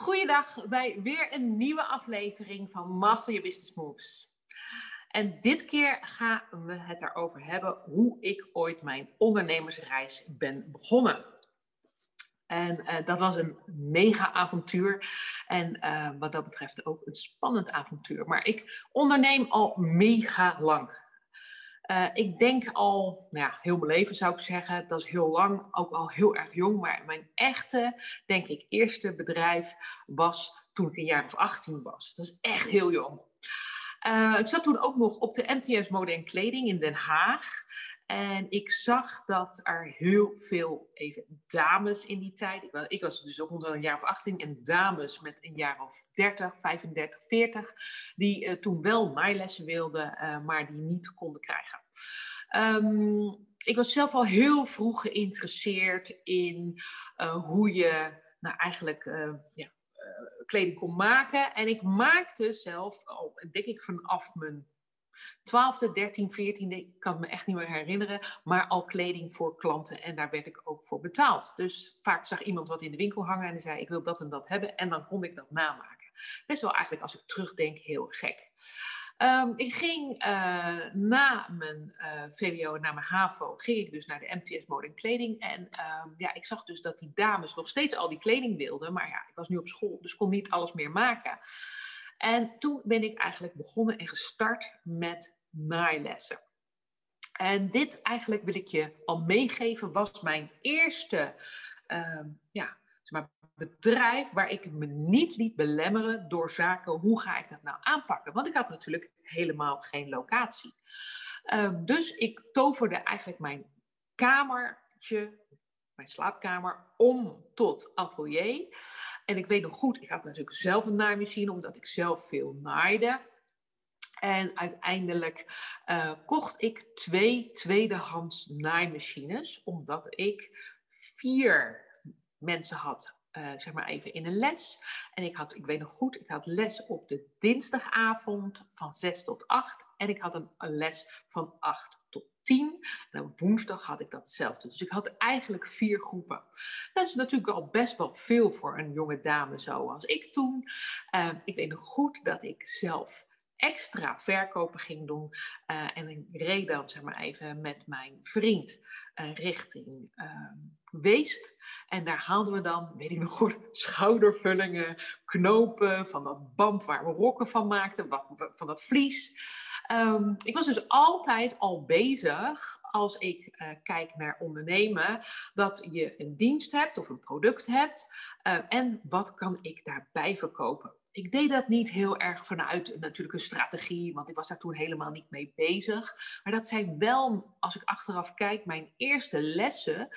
Goeiedag bij weer een nieuwe aflevering van Master Your Business Moves. En dit keer gaan we het erover hebben hoe ik ooit mijn ondernemersreis ben begonnen. En uh, dat was een mega avontuur. En uh, wat dat betreft ook een spannend avontuur. Maar ik onderneem al mega lang. Uh, ik denk al, nou ja, heel mijn leven zou ik zeggen, dat is heel lang, ook al heel erg jong. Maar mijn echte, denk ik, eerste bedrijf was toen ik een jaar of 18 was. Dat is echt heel jong. Uh, ik zat toen ook nog op de MTS Mode en Kleding in Den Haag. En ik zag dat er heel veel even dames in die tijd. Ik was, ik was dus ook rond een jaar of 18 en dames met een jaar of 30, 35, 40. Die uh, toen wel naailessen wilden, uh, maar die niet konden krijgen. Um, ik was zelf al heel vroeg geïnteresseerd in uh, hoe je nou eigenlijk ja, kleding kon maken. En ik maakte zelf, denk ik vanaf mijn 12e, 13, 14e, ik kan me echt niet meer herinneren, maar al kleding voor klanten en daar werd ik ook voor betaald. Dus vaak zag iemand wat in de winkel hangen en zei ik wil dat en dat hebben en dan kon ik dat namaken. Best wel eigenlijk als ik terugdenk heel gek. Um, ik ging uh, na mijn uh, VWO en na mijn HAVO, ging ik dus naar de MTS Mode en Kleding. En um, ja, ik zag dus dat die dames nog steeds al die kleding wilden. Maar ja, ik was nu op school, dus kon niet alles meer maken. En toen ben ik eigenlijk begonnen en gestart met naailessen. En dit eigenlijk wil ik je al meegeven, was mijn eerste uh, ja, zeg maar, bedrijf waar ik me niet liet belemmeren door zaken, hoe ga ik dat nou aanpakken? Want ik had natuurlijk helemaal geen locatie. Uh, dus ik toverde eigenlijk mijn kamertje, mijn slaapkamer, om tot atelier. En ik weet nog goed, ik had natuurlijk zelf een naaimachine, omdat ik zelf veel naaide. En uiteindelijk uh, kocht ik twee tweedehands naaimachines, omdat ik vier mensen had, uh, zeg maar even in een les. En ik had, ik weet nog goed, ik had les op de dinsdagavond van 6 tot 8. En ik had een, les van 8 tot 10. En op woensdag had ik datzelfde. Dus ik had eigenlijk vier groepen. Dat is natuurlijk al best wel veel voor een jonge dame zoals ik toen. Uh, ik weet nog goed dat ik zelf extra verkopen ging doen. Uh, en ik reed dan zeg maar even met mijn vriend richting uh, Weesp. En daar haalden we dan, weet ik nog goed, schoudervullingen, knopen van dat band waar we rokken van maakten, van dat vlies. Um, ik was dus altijd al bezig, als ik uh, kijk naar ondernemen, dat je een dienst hebt of een product hebt. Uh, en wat kan ik daarbij verkopen? Ik deed dat niet heel erg vanuit natuurlijk een strategie, want ik was daar toen helemaal niet mee bezig. Maar dat zijn wel, als ik achteraf kijk, mijn eerste lessen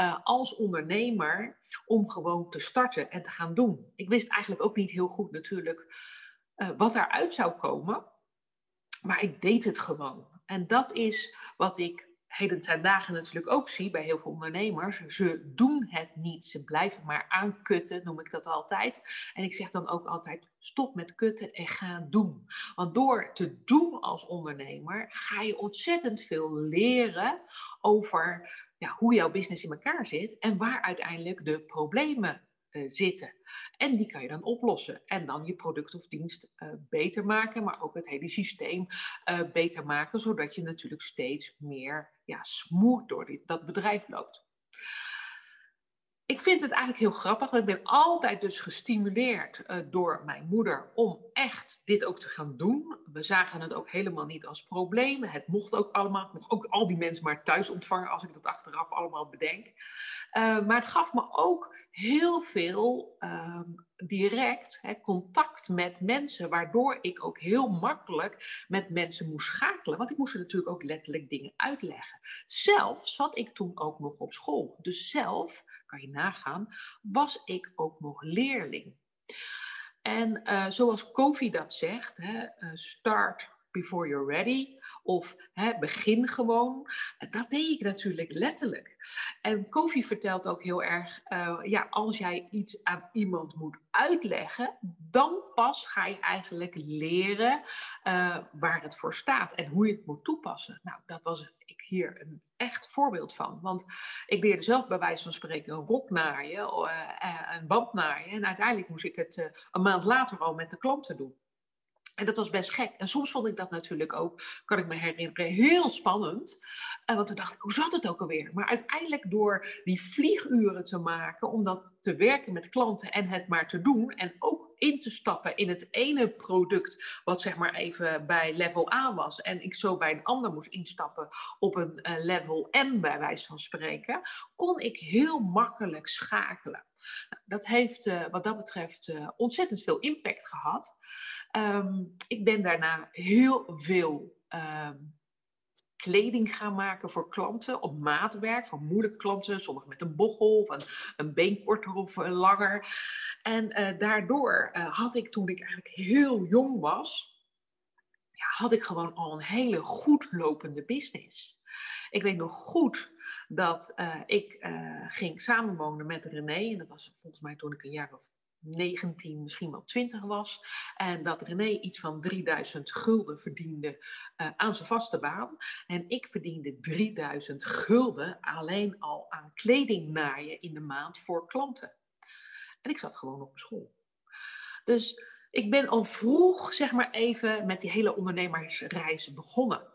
uh, als ondernemer om gewoon te starten en te gaan doen. Ik wist eigenlijk ook niet heel goed natuurlijk uh, wat daaruit zou komen. Maar ik deed het gewoon. En dat is wat ik heden ten dagen natuurlijk ook zie bij heel veel ondernemers. Ze doen het niet. Ze blijven maar aankutten, noem ik dat altijd. En ik zeg dan ook altijd: stop met kutten en ga doen. Want door te doen als ondernemer ga je ontzettend veel leren over ja, hoe jouw business in elkaar zit en waar uiteindelijk de problemen uh, zitten. En die kan je dan oplossen. En dan je product of dienst uh, beter maken, maar ook het hele systeem uh, beter maken, zodat je natuurlijk steeds meer ja, smooth door dit, dat bedrijf loopt. Ik vind het eigenlijk heel grappig. Want ik ben altijd dus gestimuleerd uh, door mijn moeder om echt dit ook te gaan doen. We zagen het ook helemaal niet als probleem. Het mocht ook allemaal. Ik mocht ook al die mensen maar thuis ontvangen als ik dat achteraf allemaal bedenk. Uh, maar het gaf me ook heel veel uh, direct hè, contact met mensen, waardoor ik ook heel makkelijk met mensen moest schakelen. Want ik moest natuurlijk ook letterlijk dingen uitleggen. Zelf zat ik toen ook nog op school. Dus zelf, kan je nagaan, was ik ook nog leerling. En uh, zoals Kofi dat zegt, hè, uh, start before you're ready. Of hè, begin gewoon. Dat deed ik natuurlijk letterlijk. En Kofi vertelt ook heel erg, uh, ja, als jij iets aan iemand moet uitleggen, dan pas ga je eigenlijk leren waar het voor staat en hoe je het moet toepassen. Nou, dat was, ik hier een echt voorbeeld van. Want ik leerde zelf bij wijze van spreken een rok naaien, uh, een band naaien. En uiteindelijk moest ik het een maand later al met de klanten doen. En dat was best gek. En soms vond ik dat natuurlijk ook, kan ik me herinneren, heel spannend. Want toen dacht ik, hoe zat het ook alweer? Maar uiteindelijk door die vlieguren te maken, om dat te werken met klanten en het maar te doen. En ook in te stappen in het ene product, wat zeg maar even bij level A was. En ik zo bij een ander moest instappen op een uh, level M, bij wijze van spreken. Kon ik heel makkelijk schakelen. Nou, dat heeft uh, wat dat betreft uh, ontzettend veel impact gehad. Um, ik ben daarna heel veel. Um, kleding gaan maken voor klanten op maatwerk, voor moeilijke klanten, sommigen met een bochel of een, een been korter of uh, langer. En uh, daardoor uh, had ik toen ik eigenlijk heel jong was, ja, had ik gewoon al een hele goed lopende business. Ik weet nog goed dat ik ging samenwonen met René. En dat was volgens mij toen ik een jaar of 19, misschien wel 20 was. En dat René iets van 3000 gulden verdiende uh, aan zijn vaste baan. En ik verdiende 3000 gulden alleen al aan kleding naaien in de maand voor klanten. En ik zat gewoon op school. Dus ik ben al vroeg, zeg maar even, met die hele ondernemersreis begonnen.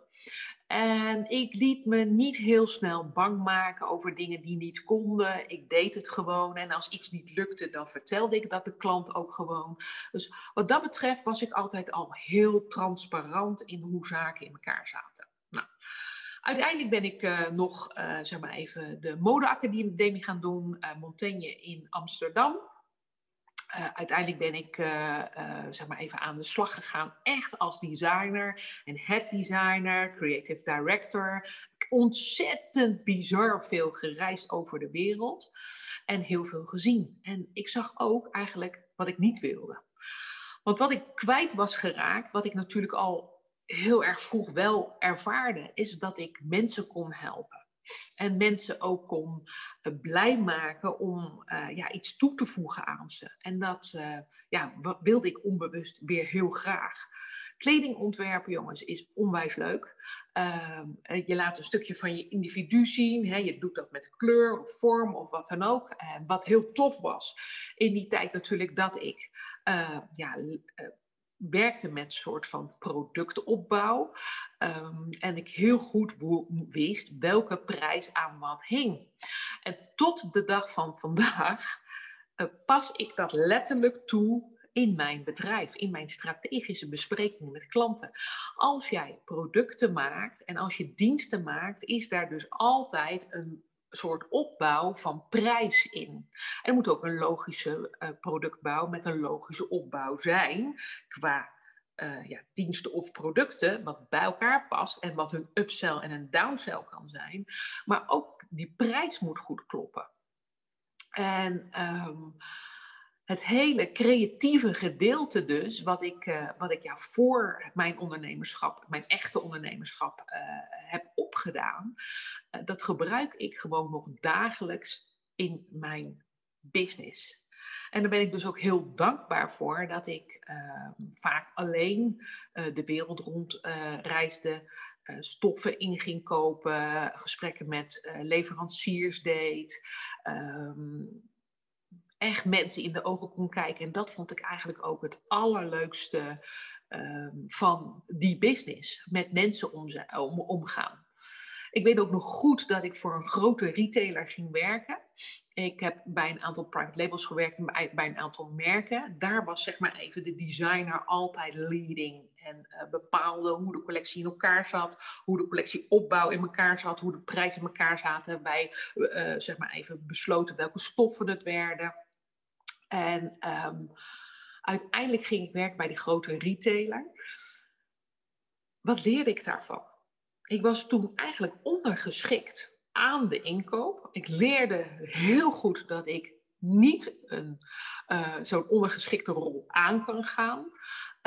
En ik liet me niet heel snel bang maken over dingen die niet konden. Ik deed het gewoon. En als iets niet lukte, dan vertelde ik dat de klant ook gewoon. Dus wat dat betreft was ik altijd al heel transparant in hoe zaken in elkaar zaten. Nou, uiteindelijk ben ik uh, nog, uh, zeg maar even, de modeacademie gaan doen. Uh, Montaigne in Amsterdam. Uh, uiteindelijk ben ik uh, uh, zeg maar even aan de slag gegaan, echt als designer en head designer, creative director. Ontzettend bizar veel gereisd over de wereld en heel veel gezien. En ik zag ook eigenlijk wat ik niet wilde. Want wat ik kwijt was geraakt, wat ik natuurlijk al heel erg vroeg wel ervaarde, is dat ik mensen kon helpen. En mensen ook kon uh, blij maken om uh, ja, iets toe te voegen aan ze. En dat uh, ja, wilde ik onbewust weer heel graag. Kleding ontwerpen, jongens, is onwijs leuk. Ehm, je laat een stukje van je individu zien. Hè? Je doet dat met kleur of vorm of wat dan ook. wat heel tof was in die tijd natuurlijk dat ik ja, werkte met soort van productopbouw. Um, en ik heel goed wist welke prijs aan wat hing. En tot de dag van vandaag uh, pas ik dat letterlijk toe in mijn bedrijf, in mijn strategische besprekingen met klanten. Als jij producten maakt en als je diensten maakt, is daar dus altijd een soort opbouw van prijs in. Er moet ook een logische uh, productbouw met een logische opbouw zijn qua uh, ja, diensten of producten, wat bij elkaar past en wat een upsell en een downsell kan zijn. Maar ook die prijs moet goed kloppen. En um, het hele creatieve gedeelte dus, wat ik, uh, wat ik ja voor mijn ondernemerschap, mijn echte ondernemerschap uh, heb opgedaan, uh, dat gebruik ik gewoon nog dagelijks in mijn business. En daar ben ik dus ook heel dankbaar voor dat ik vaak alleen de wereld rond reisde, stoffen in ging kopen, gesprekken met leveranciers deed. Um, echt mensen in de ogen kon kijken. En dat vond ik eigenlijk ook het allerleukste uh, van die business. Met mensen om, om, omgaan. Ik weet ook nog goed dat ik voor een grote retailer ging werken. Ik heb bij een aantal private labels gewerkt en bij, een aantal merken. Daar was zeg maar even de designer altijd leading en uh, bepaalde hoe de collectie in elkaar zat, hoe de collectieopbouw in elkaar zat, hoe de prijzen in elkaar zaten. Wij uh, zeg maar even besloten welke stoffen het werden. En um, uiteindelijk ging ik werken bij die grote retailer. Wat leerde ik daarvan? Ik was toen eigenlijk ondergeschikt aan de inkoop. Ik leerde heel goed dat ik niet een, uh, zo'n ondergeschikte rol aan kan gaan.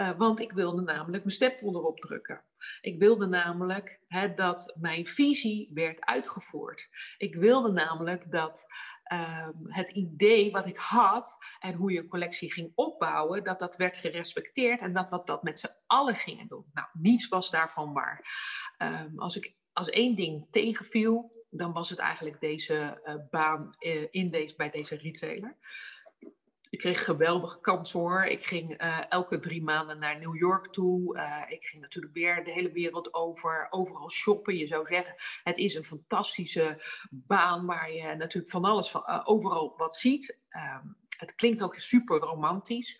Uh, want ik wilde namelijk mijn stempel erop drukken. Ik wilde namelijk dat mijn visie werd uitgevoerd. Ik wilde namelijk dat um, het idee wat ik had en hoe je collectie ging opbouwen, dat dat werd gerespecteerd en dat we dat met z'n allen gingen doen. Nou, niets was daarvan waar. Um, als ik als één ding tegenviel, dan was het eigenlijk deze uh, baan uh, in deze, bij deze retailer. Ik kreeg geweldige kansen hoor. Ik ging uh, elke drie maanden naar New York toe. ik ging natuurlijk weer de hele wereld over, overal shoppen. Je zou zeggen, het is een fantastische baan waar je natuurlijk van alles, van, overal wat ziet. Um, het klinkt ook super romantisch.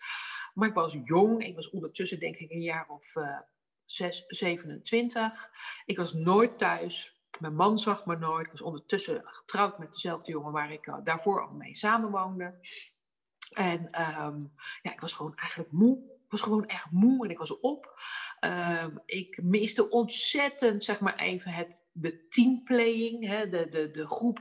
Maar ik was jong. Ik was ondertussen denk ik een jaar of uh, 6, 27. Ik was nooit thuis. Mijn man zag me nooit. Ik was ondertussen getrouwd met dezelfde jongen waar ik daarvoor al mee samenwoonde. En um, ja, ik was gewoon eigenlijk moe was gewoon echt moe en ik was op. Uh, ik miste ontzettend, zeg maar even, het, de teamplaying. Hè? De, de, de groep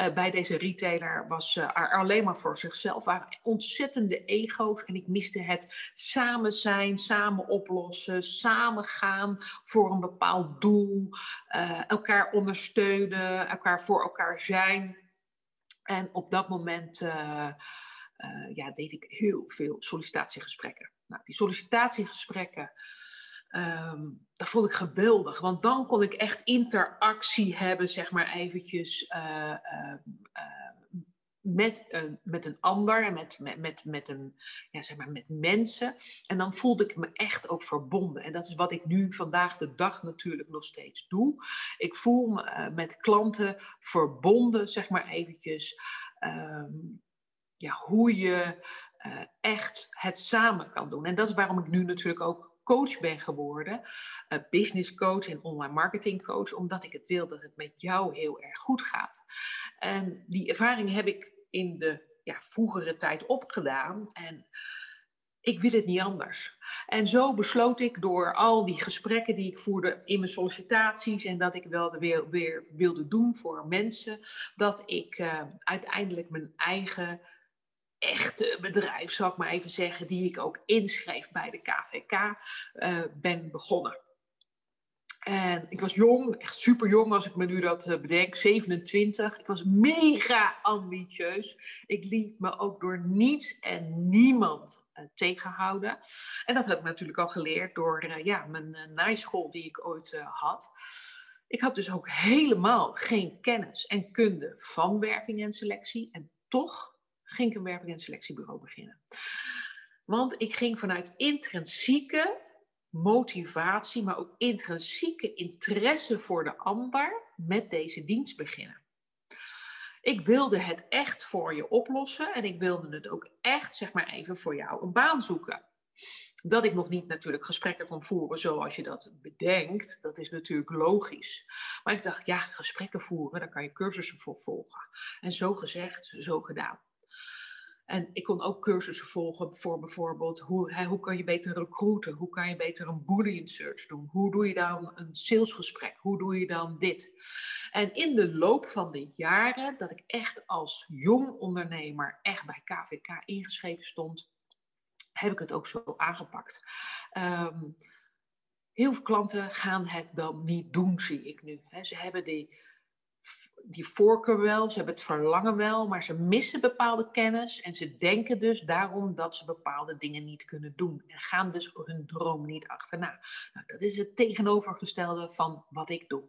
uh, bij deze retailer was uh, alleen maar voor zichzelf. waren ontzettende ego's en ik miste het samen zijn, samen oplossen, samen gaan voor een bepaald doel. Eh, elkaar ondersteunen, elkaar voor elkaar zijn. En op dat moment... Uh, ja, deed ik heel veel sollicitatiegesprekken. Nou, die sollicitatiegesprekken, um, vond ik geweldig. Want dan kon ik echt interactie hebben, zeg maar eventjes, uh, uh, met, een, met een ander met, met, met, met, ja, zeg maar, met mensen. En dan voelde ik me echt ook verbonden. En dat is wat ik nu vandaag de dag natuurlijk nog steeds doe. Ik voel me met klanten verbonden, zeg maar eventjes. Ja, hoe je uh, echt het samen kan doen. En dat is waarom ik nu natuurlijk ook coach ben geworden, uh, business coach en online marketing coach, omdat ik het wil dat het met jou heel erg goed gaat. En die ervaring heb ik in de ja, vroegere tijd opgedaan en ik wil het niet anders. En zo besloot ik door al die gesprekken die ik voerde in mijn sollicitaties en dat ik wel weer, weer wilde doen voor mensen, dat ik uh, uiteindelijk mijn eigen echte bedrijf, zal ik maar even zeggen, die ik ook inschreef bij de KVK, uh, eh, ben begonnen. En ik was jong, echt super jong als ik me nu dat uh, bedenk, 27. Ik was mega ambitieus. Ik liet me ook door niets en niemand uh, tegenhouden. En dat heb ik natuurlijk al geleerd door ja, mijn naaischool die ik ooit had. Ik had dus ook helemaal geen kennis en kunde van werving en selectie. En toch ging ik een werving- en selectiebureau beginnen. Want ik ging vanuit intrinsieke motivatie, maar ook intrinsieke interesse voor de ander met deze dienst beginnen. Ik wilde het echt voor je oplossen en ik wilde het ook echt, zeg maar even, voor jou een baan zoeken. Dat ik nog niet natuurlijk gesprekken kon voeren zoals je dat bedenkt, dat is natuurlijk logisch. Maar ik dacht, ja, gesprekken voeren, daar kan je cursussen voor volgen. En zo gezegd, zo gedaan. En ik kon ook cursussen volgen voor bijvoorbeeld hoe, hoe kan je beter recruiten? Hoe kan je beter een boolean search doen? Hoe doe je dan een salesgesprek? Hoe doe je dan dit? En in de loop van de jaren dat ik echt als jong ondernemer echt bij KVK ingeschreven stond, heb ik het ook zo aangepakt. Um, heel veel klanten gaan het dan niet doen, zie ik nu. Ze hebben die die voorkeur wel, ze hebben het verlangen wel, maar ze missen bepaalde kennis en ze denken dus daarom dat ze bepaalde dingen niet kunnen doen en gaan dus hun droom niet achterna. Nou, dat is het tegenovergestelde van wat ik doe.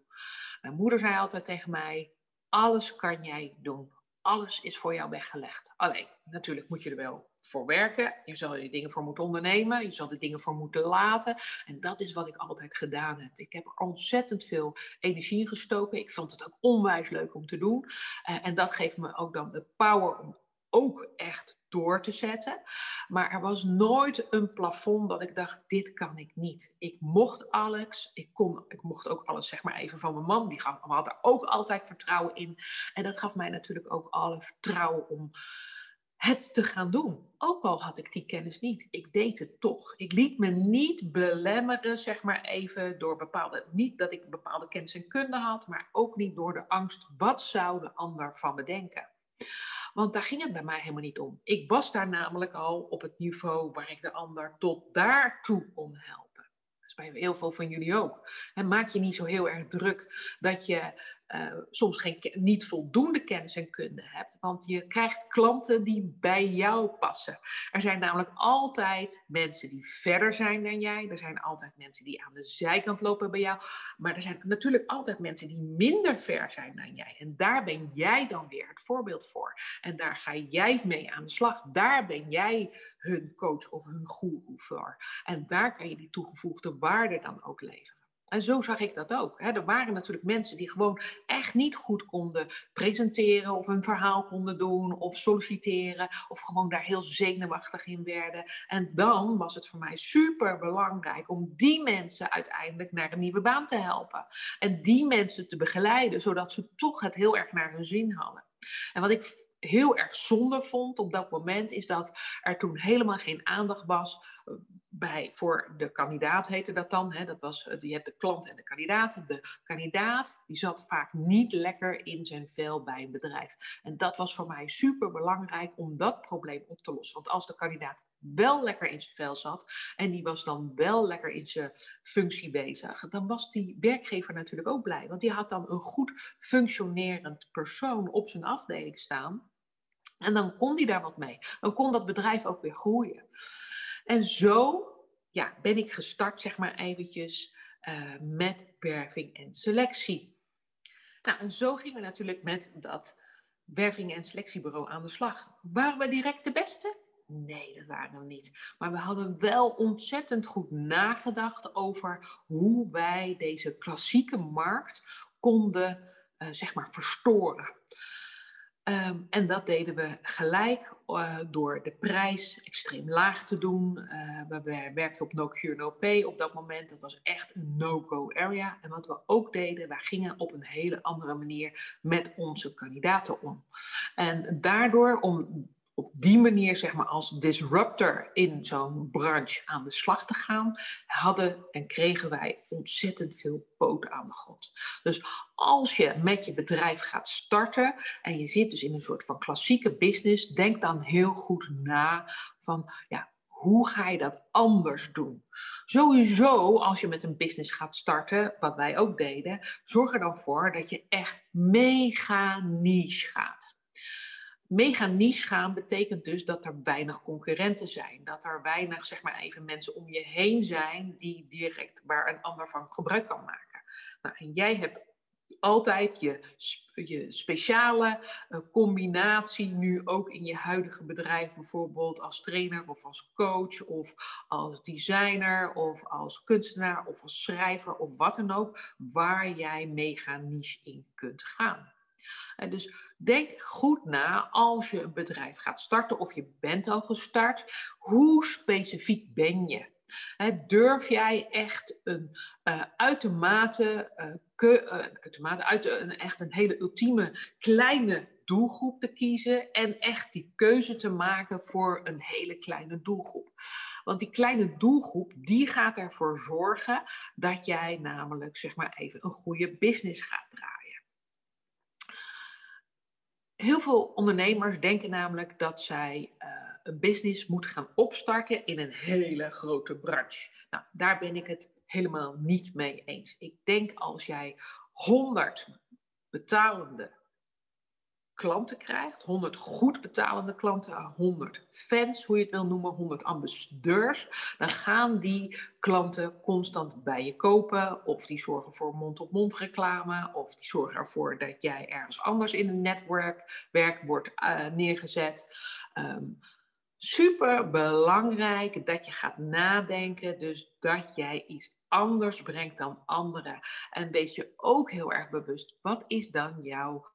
Mijn moeder zei altijd tegen mij: alles kan jij doen. Alles is voor jou weggelegd. Alleen, natuurlijk moet je er wel voor werken. Je zal je dingen voor moeten ondernemen. Je zal er dingen voor moeten laten. En dat is wat ik altijd gedaan heb. Ik heb er ontzettend veel energie gestoken. Ik vond het ook onwijs leuk om te doen. Uh, en dat geeft me ook dan de power om ook echt door te zetten. Maar er was nooit een plafond dat ik dacht, dit kan ik niet. Ik mocht alles. Ik, kon, ik mocht ook alles, zeg maar even van mijn man. Die gaf, had er ook altijd vertrouwen in. En dat gaf mij natuurlijk ook alle vertrouwen om het te gaan doen. Ook al had ik die kennis niet, ik deed het toch. Ik liet me niet belemmeren, zeg maar even, door bepaalde, niet dat ik bepaalde kennis en kunde had, maar ook niet door de angst, wat zou de ander van me denken? Want daar ging het bij mij helemaal niet om. Ik was daar namelijk al op het niveau waar ik de ander tot daartoe kon helpen. Dat is bij heel veel van jullie ook. En maak je niet zo heel erg druk dat je uh, soms geen, niet voldoende kennis en kunde hebt. Want je krijgt klanten die bij jou passen. Er zijn namelijk altijd mensen die verder zijn dan jij. Er zijn altijd mensen die aan de zijkant lopen bij jou. Maar er zijn natuurlijk altijd mensen die minder ver zijn dan jij. En daar ben jij dan weer het voorbeeld voor. En daar ga jij mee aan de slag. Daar ben jij hun coach of hun guru voor. En daar kan je die toegevoegde waarde dan ook leveren. En zo zag ik dat ook. Er waren natuurlijk mensen die gewoon echt niet goed konden presenteren of een verhaal konden doen of solliciteren of gewoon daar heel zenuwachtig in werden. En dan was het voor mij super belangrijk om die mensen uiteindelijk naar een nieuwe baan te helpen. En die mensen te begeleiden, zodat ze toch het heel erg naar hun zin hadden. En wat ik heel erg zonde vond op dat moment, is dat er toen helemaal geen aandacht was eh, bij, voor de kandidaat, heette dat dan. Hè? Dat was, eh, je hebt de klant en de kandidaat. De kandidaat die zat vaak niet lekker in zijn vel bij een bedrijf. En dat was voor mij super belangrijk om dat probleem op te lossen. Want als de kandidaat wel lekker in zijn vel zat en die was dan wel lekker in zijn functie bezig, dan was die werkgever natuurlijk ook blij. Want die had dan een goed functionerend persoon op zijn afdeling staan. En dan kon die daar wat mee. Dan kon dat bedrijf ook weer groeien. En zo ja, ben ik gestart, zeg maar eventjes, uh, met werving en selectie. Nou, en zo gingen we natuurlijk met dat werving- en selectiebureau aan de slag. Waren we direct de beste? Nee, dat waren we niet. Maar we hadden wel ontzettend goed nagedacht over hoe wij deze klassieke markt konden, uh, zeg maar, verstoren. Ehm, en dat deden we gelijk uh, door de prijs extreem laag te doen. Uh, we werkten op no cure no pay op dat moment. Dat was echt een no-go area. En wat we ook deden, we gingen op een hele andere manier met onze kandidaten om. En daardoor, om op die manier, zeg maar, als disruptor in zo'n branche aan de slag te gaan, hadden en kregen wij ontzettend veel poten aan de grond. Dus als je met je bedrijf gaat starten en je zit dus in een soort van klassieke business, denk dan heel goed na van, ja, hoe ga je dat anders doen? Sowieso, als je met een business gaat starten, wat wij ook deden, zorg er dan voor dat je echt mega niche gaat mega niche gaan betekent dus dat er weinig concurrenten zijn. Dat er weinig, zeg maar even, mensen om je heen zijn die direct waar een ander van gebruik kan maken. Nou, en jij hebt altijd je, je speciale uh, combinatie nu ook in je huidige bedrijf, bijvoorbeeld als trainer of als coach of als designer of als kunstenaar of als schrijver of wat dan ook, waar jij mega niche in kunt gaan. En dus denk goed na als je een bedrijf gaat starten of je bent al gestart. Hoe specifiek ben je? durf jij echt een uh, uitermate, uh, uitermate uit een, echt een hele ultieme kleine doelgroep te kiezen en echt die keuze te maken voor een hele kleine doelgroep. Want die kleine doelgroep, die gaat ervoor zorgen dat jij namelijk, zeg maar even, een goede business gaat draaien. Heel veel ondernemers denken namelijk dat zij uh, een business moeten gaan opstarten in een hele grote branche. Nou, daar ben ik het helemaal niet mee eens. Ik denk als jij 100 betalende klanten krijgt, 100 goed betalende klanten, 100 fans, hoe je het wil noemen, 100 ambassadeurs, dan gaan die klanten constant bij je kopen of die zorgen voor mond-op-mond reclame of die zorgen ervoor dat jij ergens anders in een netwerk wordt uh, neergezet. Um, super belangrijk dat je gaat nadenken, dus dat jij iets anders brengt dan anderen. En wees je ook heel erg bewust, wat is dan jouw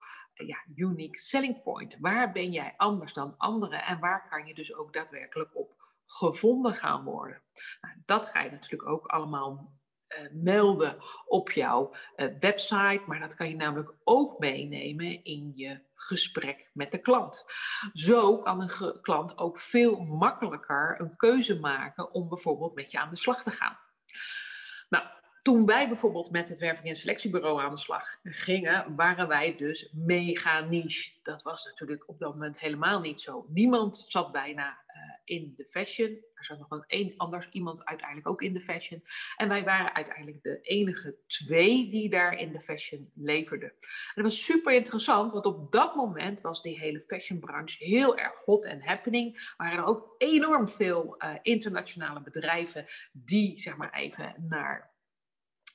ja, unique selling point? Waar ben jij anders dan anderen en waar kan je dus ook daadwerkelijk op gevonden gaan worden? Nou, dat ga je natuurlijk ook allemaal uh, melden op jouw uh, website, maar dat kan je namelijk ook meenemen in je gesprek met de klant. Zo kan een klant ook veel makkelijker een keuze maken om bijvoorbeeld met je aan de slag te gaan. Toen wij bijvoorbeeld met het werving- en selectiebureau aan de slag gingen, waren wij dus mega niche. Dat was natuurlijk op dat moment helemaal niet zo. Niemand zat bijna uh, in de fashion. Er zat nog een, een anders iemand uiteindelijk ook in de fashion. En wij waren uiteindelijk de enige twee die daar in de fashion leverden. En dat was super interessant, want op dat moment was die hele fashionbranche heel erg hot en happening. Waren er ook enorm veel uh, internationale bedrijven die, zeg maar even, naar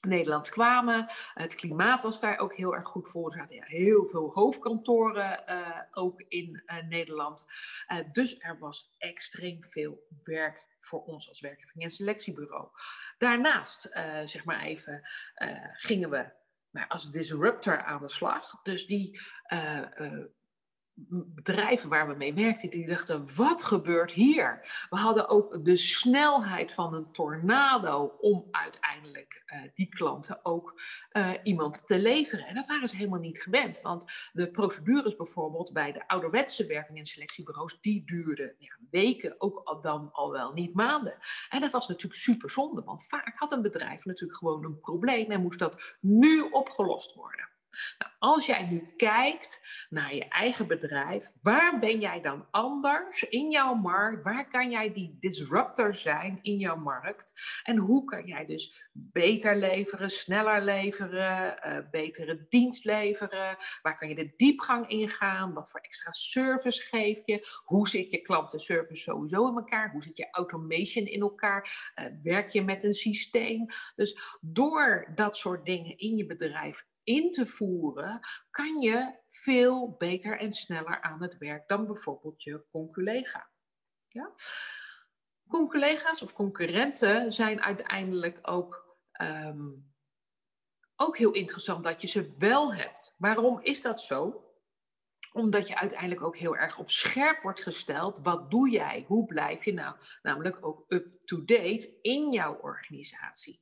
Nederland kwamen. Het klimaat was daar ook heel erg goed voor. Er zaten heel veel hoofdkantoren uh, ook in uh, Nederland. Uh, dus er was extreem veel werk voor ons als werkerving en selectiebureau. Daarnaast, zeg maar even, gingen we maar als disruptor aan de slag. Dus die bedrijven waar we mee werkten, die dachten, wat gebeurt hier? We hadden ook de snelheid van een tornado om uiteindelijk uh, die klanten ook uh, iemand te leveren. En dat waren ze helemaal niet gewend, want de procedures bijvoorbeeld bij de ouderwetse werving- en selectiebureaus, die duurden ja, weken, ook al dan al wel niet maanden. En dat was natuurlijk super zonde, want vaak had een bedrijf natuurlijk gewoon een probleem en moest dat nu opgelost worden. Nou, als jij nu kijkt naar je eigen bedrijf, waar ben jij dan anders in jouw markt? Waar kan jij die disruptor zijn in jouw markt? En hoe kan jij dus beter leveren, sneller leveren, uh, betere dienst leveren? Waar kan je de diepgang ingaan? Wat voor extra service geef je? Hoe zit je klantenservice sowieso in elkaar? Hoe zit je automation in elkaar? Uh, werk je met een systeem? Dus door dat soort dingen in je bedrijf in te voeren, kan je veel beter en sneller aan het werk dan bijvoorbeeld je conculega. Ja? Conculega's of concurrenten zijn uiteindelijk ook, um, ook heel interessant dat je ze wel hebt. Waarom is dat zo? Omdat je uiteindelijk ook heel erg op scherp wordt gesteld. Wat doe jij? Hoe blijf je nou namelijk ook up-to-date in jouw organisatie?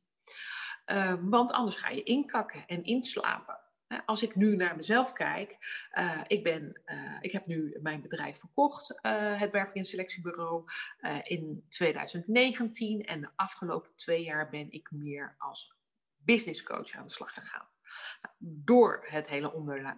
Uh, want anders ga je inkakken en inslapen. Als ik nu naar mezelf kijk, uh, ik, ben, uh, ik heb nu mijn bedrijf verkocht, uh, het werving- en selectiebureau, in 2019. En de afgelopen twee jaar ben ik meer als business coach aan de slag gegaan. Door het hele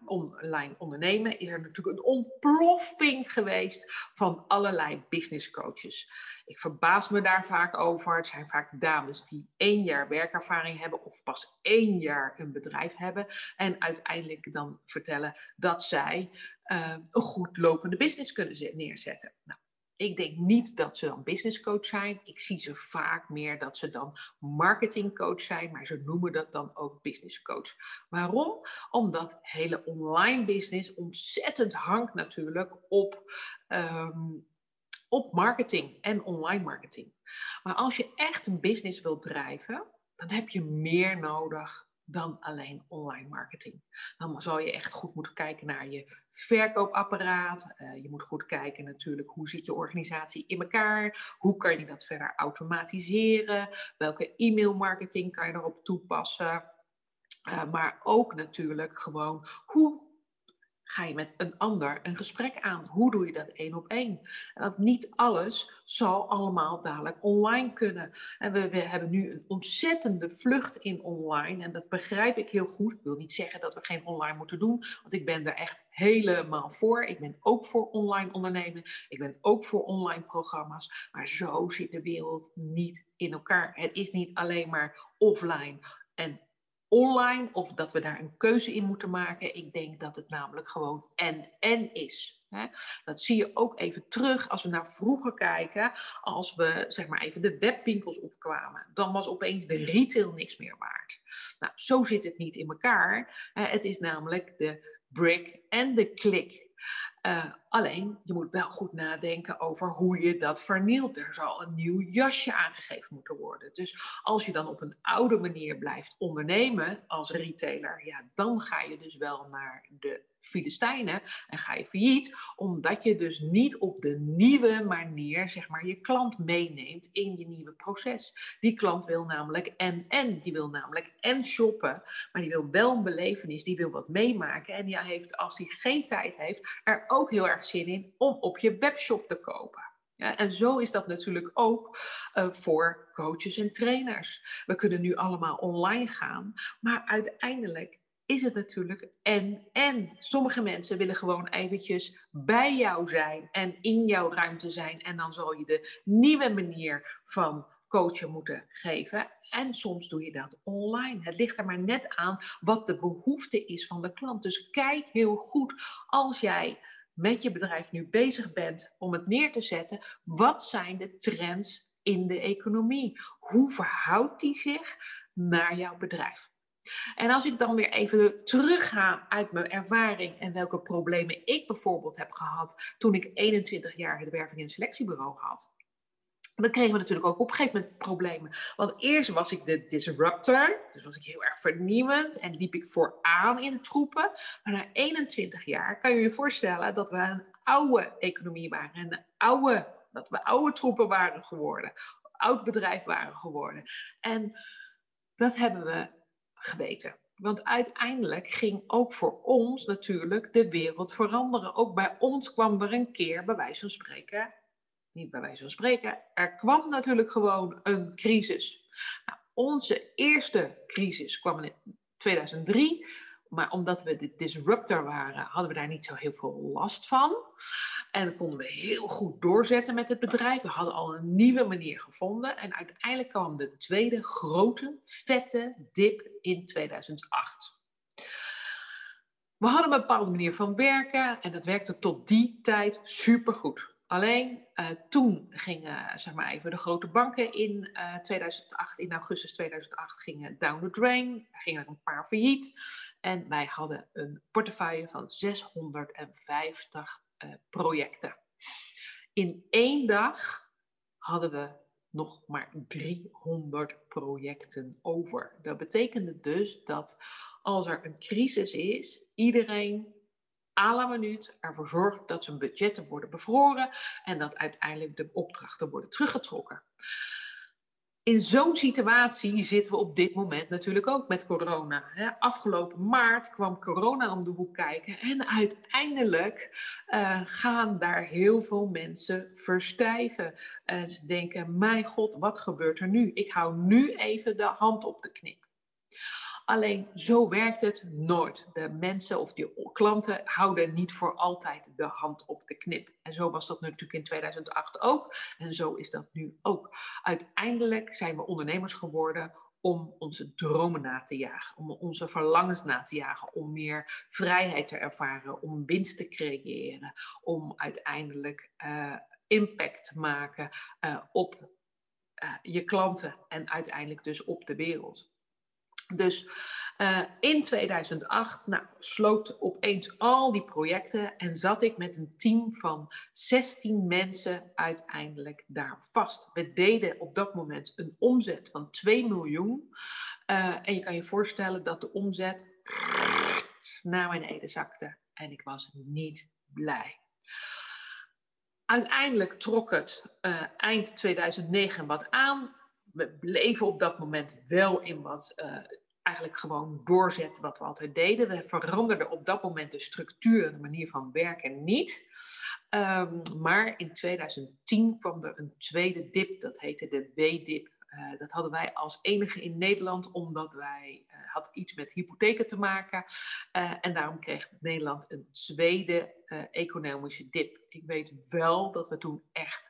online ondernemen is er natuurlijk een ontploffing geweest van allerlei business coaches. Ik verbaas me daar vaak over. Het zijn vaak dames die één jaar werkervaring hebben of pas één jaar een bedrijf hebben. En uiteindelijk dan vertellen dat zij uh, een goed lopende business kunnen neerzetten. Nou, ik denk niet dat ze dan business coach zijn. Ik zie ze vaak meer dat ze dan marketing coach zijn, maar ze noemen dat dan ook business coach. Waarom? Omdat hele online business ontzettend hangt natuurlijk op, um, op marketing en online marketing. Maar als je echt een business wilt drijven, dan heb je meer nodig dan alleen online marketing. Dan zal je echt goed moeten kijken naar je verkoopapparaat. Uh, je moet goed kijken natuurlijk hoe zit je organisatie in elkaar. Hoe kan je dat verder automatiseren? Welke e-mailmarketing kan je erop toepassen? Uh, maar ook natuurlijk gewoon hoe ga je met een ander een gesprek aan. Hoe doe je dat één op één? Dat niet alles zal allemaal dadelijk online kunnen. En we, we, hebben nu een ontzettende vlucht in online. En dat begrijp ik heel goed. Ik wil niet zeggen dat we geen online moeten doen. Want ik ben er echt helemaal voor. Ik ben ook voor online ondernemen. Ik ben ook voor online programma's. Maar zo zit de wereld niet in elkaar. Het is niet alleen maar offline en online of dat we daar een keuze in moeten maken. Ik denk dat het namelijk gewoon en-en is. Hè? Dat zie je ook even terug als we naar vroeger kijken. Als we zeg maar even de webwinkels opkwamen. Dan was opeens de retail niks meer waard. Nou, zo zit het niet in elkaar. Het is namelijk de brick en de klik. Uh, alleen, je moet wel goed nadenken over hoe je dat vernielt. Er zal een nieuw jasje aangegeven moeten worden. Dus als je dan op een oude manier blijft ondernemen als retailer, ja, dan ga je dus wel naar de Filistijnen en ga je failliet, omdat je dus niet op de nieuwe manier, zeg maar, je klant meeneemt in je nieuwe proces. Die klant wil namelijk en en, die wil namelijk en shoppen, maar die wil wel een belevenis, die wil wat meemaken en die heeft, als hij geen tijd heeft, er ook heel erg zin in om op je webshop te kopen. Ja, en zo is dat natuurlijk ook uh, voor coaches en trainers. We kunnen nu allemaal online gaan, maar uiteindelijk is het natuurlijk en en. Sommige mensen willen gewoon eventjes bij jou zijn en in jouw ruimte zijn. En dan zal je de nieuwe manier van coachen moeten geven. En soms doe je dat online. Het ligt er maar net aan wat de behoefte is van de klant. Dus kijk heel goed als jij met je bedrijf nu bezig bent om het neer te zetten. Wat zijn de trends in de economie? Hoe verhoudt die zich naar jouw bedrijf? En als ik dan weer even terugga uit mijn ervaring en welke problemen ik bijvoorbeeld heb gehad toen ik 21 jaar het werving- en selectiebureau had. Dan kregen we natuurlijk ook op een gegeven moment problemen. Want eerst was ik de disruptor, dus was ik heel erg vernieuwend en liep ik vooraan in de troepen. Maar na 21 jaar kan je je voorstellen dat we een oude economie waren en een oude, dat we oude troepen waren geworden, oud bedrijf waren geworden. En dat hebben we geweten. Want uiteindelijk ging ook voor ons natuurlijk de wereld veranderen. Ook bij ons kwam er een keer, bij wijze van spreken, niet bij wijze van spreken, er kwam natuurlijk gewoon een crisis. Nou, onze eerste crisis kwam in 2003. Maar omdat we de disruptor waren, hadden we daar niet zo heel veel last van. En konden we heel goed doorzetten met het bedrijf. We hadden al een nieuwe manier gevonden. En uiteindelijk kwam de tweede grote, vette dip in 2008. We hadden een bepaalde manier van werken en dat werkte tot die tijd supergoed. Alleen uh, toen gingen zeg maar even de grote banken in uh, eh, 2008, in augustus 2008 gingen down the drain. Gingen er een paar failliet. En wij hadden een portefeuille van 650 uh, eh, projecten. In één dag hadden we nog maar 300 projecten over. Dat betekende dus dat als er een crisis is, iedereen à la minuut ervoor zorgt dat zijn budgetten worden bevroren en dat uiteindelijk de opdrachten worden teruggetrokken. In zo'n situatie zitten we op dit moment natuurlijk ook met corona. Afgelopen maart kwam corona om de hoek kijken en uiteindelijk uh, gaan daar heel veel mensen verstijven. En ze denken, mijn god, wat gebeurt er nu? Ik hou nu even de hand op de knip. Alleen zo werkt het nooit. De mensen of die klanten houden niet voor altijd de hand op de knip. En zo was dat natuurlijk in 2008 ook. En zo is dat nu ook. Uiteindelijk zijn we ondernemers geworden om onze dromen na te jagen, om onze verlangens na te jagen, om meer vrijheid te ervaren, om winst te creëren, om uiteindelijk uh, impact te maken uh, op uh, je klanten en uiteindelijk dus op de wereld. Dus uh, in 2008 nou, sloot opeens al die projecten en zat ik met een team van 16 mensen uiteindelijk daar vast. We deden op dat moment een omzet van 2 miljoen. Uh, en je kan je voorstellen dat de omzet naar beneden zakte. En ik was niet blij. Uiteindelijk trok het uh, eind 2009 wat aan we bleven op dat moment wel in wat uh, eigenlijk gewoon doorzetten wat we altijd deden. We veranderden op dat moment de structuur en de manier van werken niet. Um, maar in 2010 kwam er een tweede dip, dat heette de W-dip. Uh, dat hadden wij als enige in Nederland, omdat wij uh, had iets met hypotheken te maken. En daarom kreeg Nederland een tweede economische dip. Ik weet wel dat we toen echt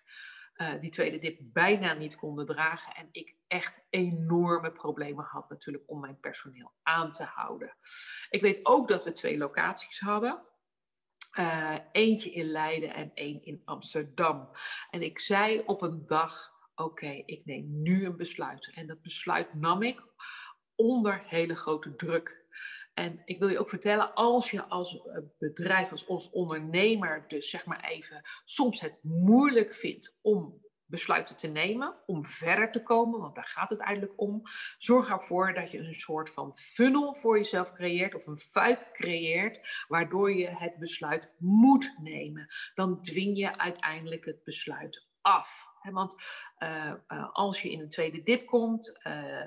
uh, die tweede dip bijna niet konden dragen. En ik echt enorme problemen had natuurlijk om mijn personeel aan te houden. Ik weet ook dat we twee locaties hadden. Uh, eentje in Leiden en één in Amsterdam. En ik zei op een dag: Oké, ik neem nu een besluit. En dat besluit nam ik onder hele grote druk. En ik wil je ook vertellen, als je als eh, bedrijf, als, als ondernemer, dus zeg maar even, soms het moeilijk vindt om besluiten te nemen, om verder te komen, want daar gaat het eigenlijk om. Zorg ervoor dat je een soort van funnel voor jezelf creëert of een fuik creëert, waardoor je het besluit moet nemen. Dan dwing je uiteindelijk het besluit af. Want als je in een tweede dip komt,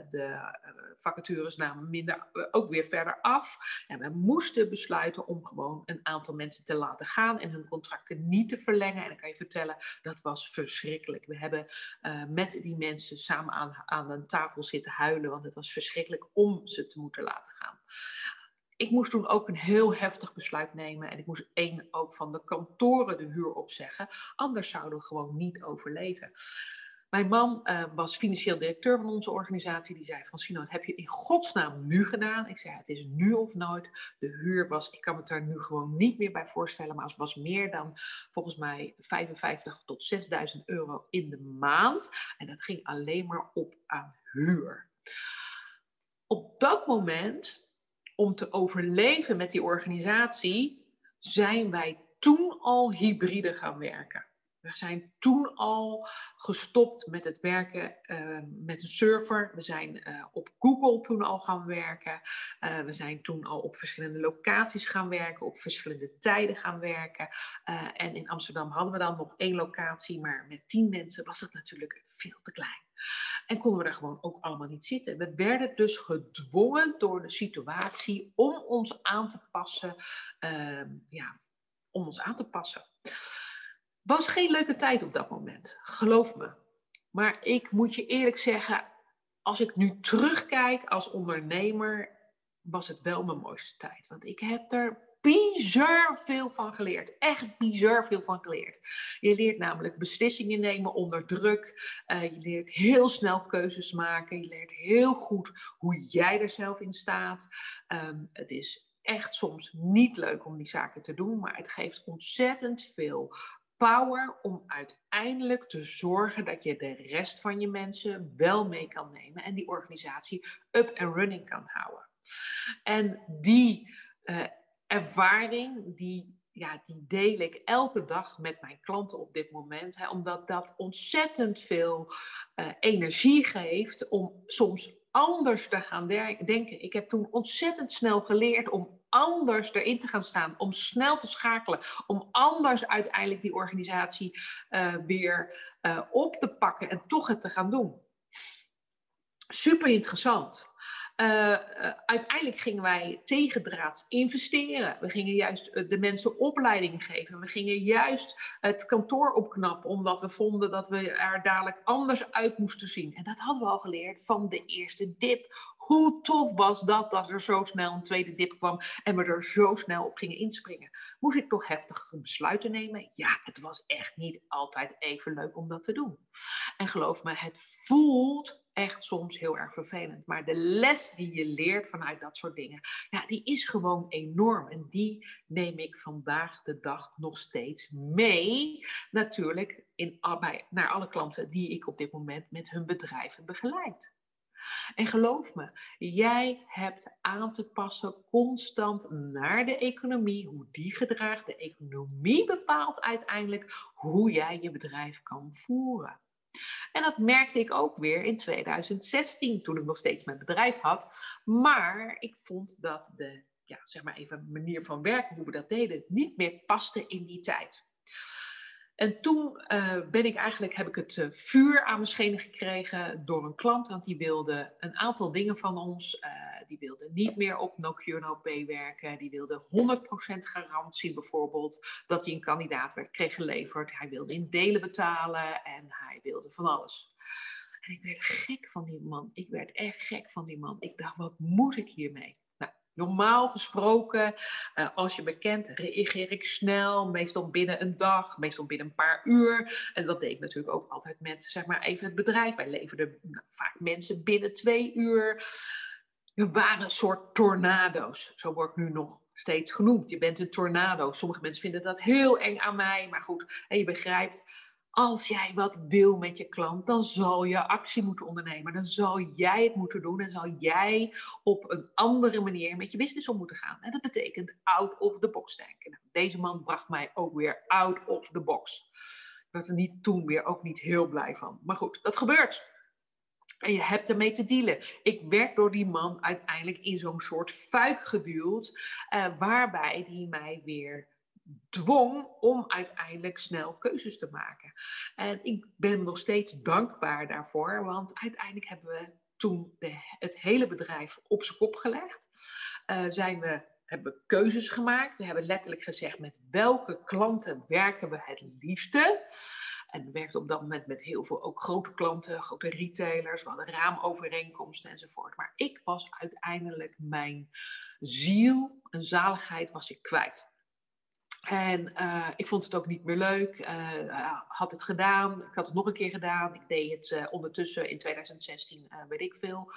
de vacatures namen minder, ook weer verder af. En we moesten besluiten om gewoon een aantal mensen te laten gaan en hun contracten niet te verlengen. En dan kan je vertellen, dat was verschrikkelijk. We hebben met die mensen samen aan, aan een tafel zitten huilen, want het was verschrikkelijk om ze te moeten laten gaan ik moest toen ook een heel heftig besluit nemen. En ik moest één ook van de kantoren de huur opzeggen. Anders zouden we gewoon niet overleven. Mijn man uh, was financieel directeur van onze organisatie. Die zei van Sino, wat heb je in godsnaam nu gedaan? Ik zei, het is nu of nooit. De huur was, ik kan me daar nu gewoon niet meer bij voorstellen. Maar het was meer dan volgens mij 55 tot 6000 euro in de maand. En dat ging alleen maar op aan huur. Op dat moment om te overleven met die organisatie, zijn wij toen al hybride gaan werken. We zijn toen al gestopt met het werken uh, met een server. We zijn uh, op Google toen al gaan werken. Uh, we zijn toen al op verschillende locaties gaan werken, op verschillende tijden gaan werken. en in Amsterdam hadden we dan nog één locatie, maar met tien mensen was het natuurlijk veel te klein. En konden we daar gewoon ook allemaal niet zitten. We werden dus gedwongen door de situatie om ons aan te passen. Uh, ja, om ons aan te passen. Was geen leuke tijd op dat moment, geloof me. Maar ik moet je eerlijk zeggen, als ik nu terugkijk als ondernemer, was het wel mijn mooiste tijd. Want ik heb er bizar veel van geleerd. Echt bizar veel van geleerd. Je leert namelijk beslissingen nemen onder druk. Uh, je leert heel snel keuzes maken. Je leert heel goed hoe jij er zelf in staat. Um, het is echt soms niet leuk om die zaken te doen, maar het geeft ontzettend veel power om uiteindelijk te zorgen dat je de rest van je mensen wel mee kan nemen en die organisatie up and running kan houden. En die uh, ervaring, die, ja, die deel ik elke dag met mijn klanten op dit moment. Hè, omdat dat ontzettend veel uh, energie geeft om soms anders te gaan denken. Ik heb toen ontzettend snel geleerd om anders erin te gaan staan, om snel te schakelen, om anders uiteindelijk die organisatie uh, weer uh, op te pakken en toch het te gaan doen. Super interessant. Uh, uiteindelijk gingen wij tegendraads investeren. We gingen juist eh, de mensen opleiding geven. We gingen juist het kantoor opknappen, omdat we vonden dat we er dadelijk anders uit moesten zien. En dat hadden we al geleerd van de eerste dip. Hoe tof was dat dat er zo snel een tweede dip kwam en we er zo snel op gingen inspringen? Moest ik toch heftige besluiten nemen? Ja, het was echt niet altijd even leuk om dat te doen. En geloof me, het voelt echt soms heel erg vervelend. Maar de les die je leert vanuit dat soort dingen, ja, die is gewoon enorm. En die neem ik vandaag de dag nog steeds mee. Natuurlijk in, naar alle klanten die ik op dit moment met hun bedrijven begeleid. En geloof me, jij hebt aan te passen constant naar de economie, hoe die gedraagt. De economie bepaalt uiteindelijk hoe jij je bedrijf kan voeren. En dat merkte ik ook weer in 2016, toen ik nog steeds mijn bedrijf had. Maar ik vond dat de, ja, zeg maar even manier van werken, hoe we dat deden, niet meer paste in die tijd. En toen uh, ben ik eigenlijk, heb ik het uh, vuur aan mijn schenen gekregen door een klant, want die wilde een aantal dingen van ons. Uh, die wilde niet meer op no Pay werken. Die wilde 100% garantie bijvoorbeeld dat hij een kandidaat werd, kreeg geleverd. Hij wilde in delen betalen en hij wilde van alles. En ik werd gek van die man. Ik werd echt gek van die man. Ik dacht, wat moet ik hiermee? Normaal gesproken, uh, als je me kent, reageer ik snel, meestal binnen een dag, meestal binnen een paar uur. En dat deed ik natuurlijk ook altijd met, zeg maar, even het bedrijf. Wij leverden nou, vaak mensen binnen twee uur. We waren een soort tornado's. Zo word ik nu nog steeds genoemd. Je bent een tornado. Sommige mensen vinden dat heel eng aan mij, maar goed, en je begrijpt als jij wat wil met je klant, dan zal je actie moeten ondernemen. Dan zal jij het moeten doen en zal jij op een andere manier met je business om moeten gaan. En dat betekent out of the box denken. Nou, deze man bracht mij ook weer out of the box. Ik was er niet toen weer ook niet heel blij van. Maar goed, dat gebeurt. En je hebt ermee te dealen. Ik werd door die man uiteindelijk in zo'n soort fuik geduwd, uh, waarbij die mij weer dwong om uiteindelijk snel keuzes te maken. En ik ben nog steeds dankbaar daarvoor, want uiteindelijk hebben we toen de, het hele bedrijf op zijn kop gelegd. Uh, zijn we, hebben we keuzes gemaakt. We hebben letterlijk gezegd met welke klanten werken we het liefste. En we werkten op dat moment met heel veel ook grote klanten, grote retailers. We hadden raamovereenkomsten enzovoort. Maar ik was uiteindelijk mijn ziel, een zaligheid was ik kwijt. En uh, ik vond het ook niet meer leuk. Uh, had het gedaan. Ik had het nog een keer gedaan. Ik deed het uh, ondertussen in 2016, weet ik veel.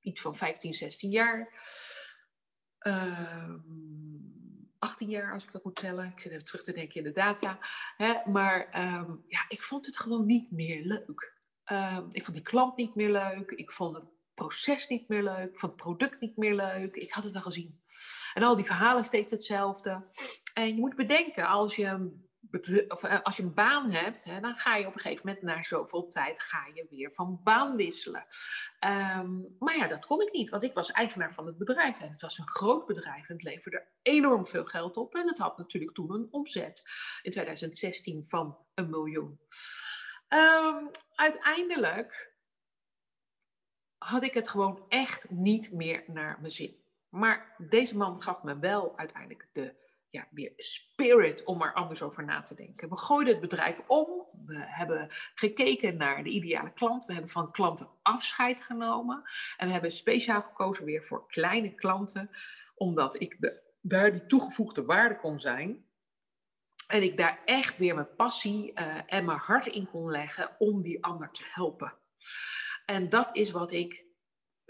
iets van 15, 16 jaar. 18 ehm, jaar, als ik dat moet tellen. Ik zit even terug te denken in de data. Hè? Maar um, ja, ik vond het gewoon niet meer leuk. Um, ik vond die klant niet meer leuk. Ik vond het proces niet meer leuk. Vond het product niet meer leuk. Ik had het wel gezien. En al die verhalen steeds hetzelfde. En je moet bedenken, als je, of, eh, als je een baan hebt, hè, dan ga je op een gegeven moment na zoveel tijd ga je weer van baan wisselen. Ehm, maar ja, dat kon ik niet, want ik was eigenaar van het bedrijf. En het was een groot bedrijf en het leverde enorm veel geld op. En het had natuurlijk toen een omzet in 2016 van een miljoen. Um, uiteindelijk had ik het gewoon echt niet meer naar mijn zin. Maar deze man gaf me wel uiteindelijk de ja, weer spirit om er anders over na te denken. We gooiden het bedrijf om. We hebben gekeken naar de ideale klant. We hebben van klanten afscheid genomen. En we hebben speciaal gekozen weer voor kleine klanten, omdat ik de, daar die toegevoegde waarde kon zijn. En ik daar echt weer mijn passie uh, en mijn hart in kon leggen om die ander te helpen. En dat is wat ik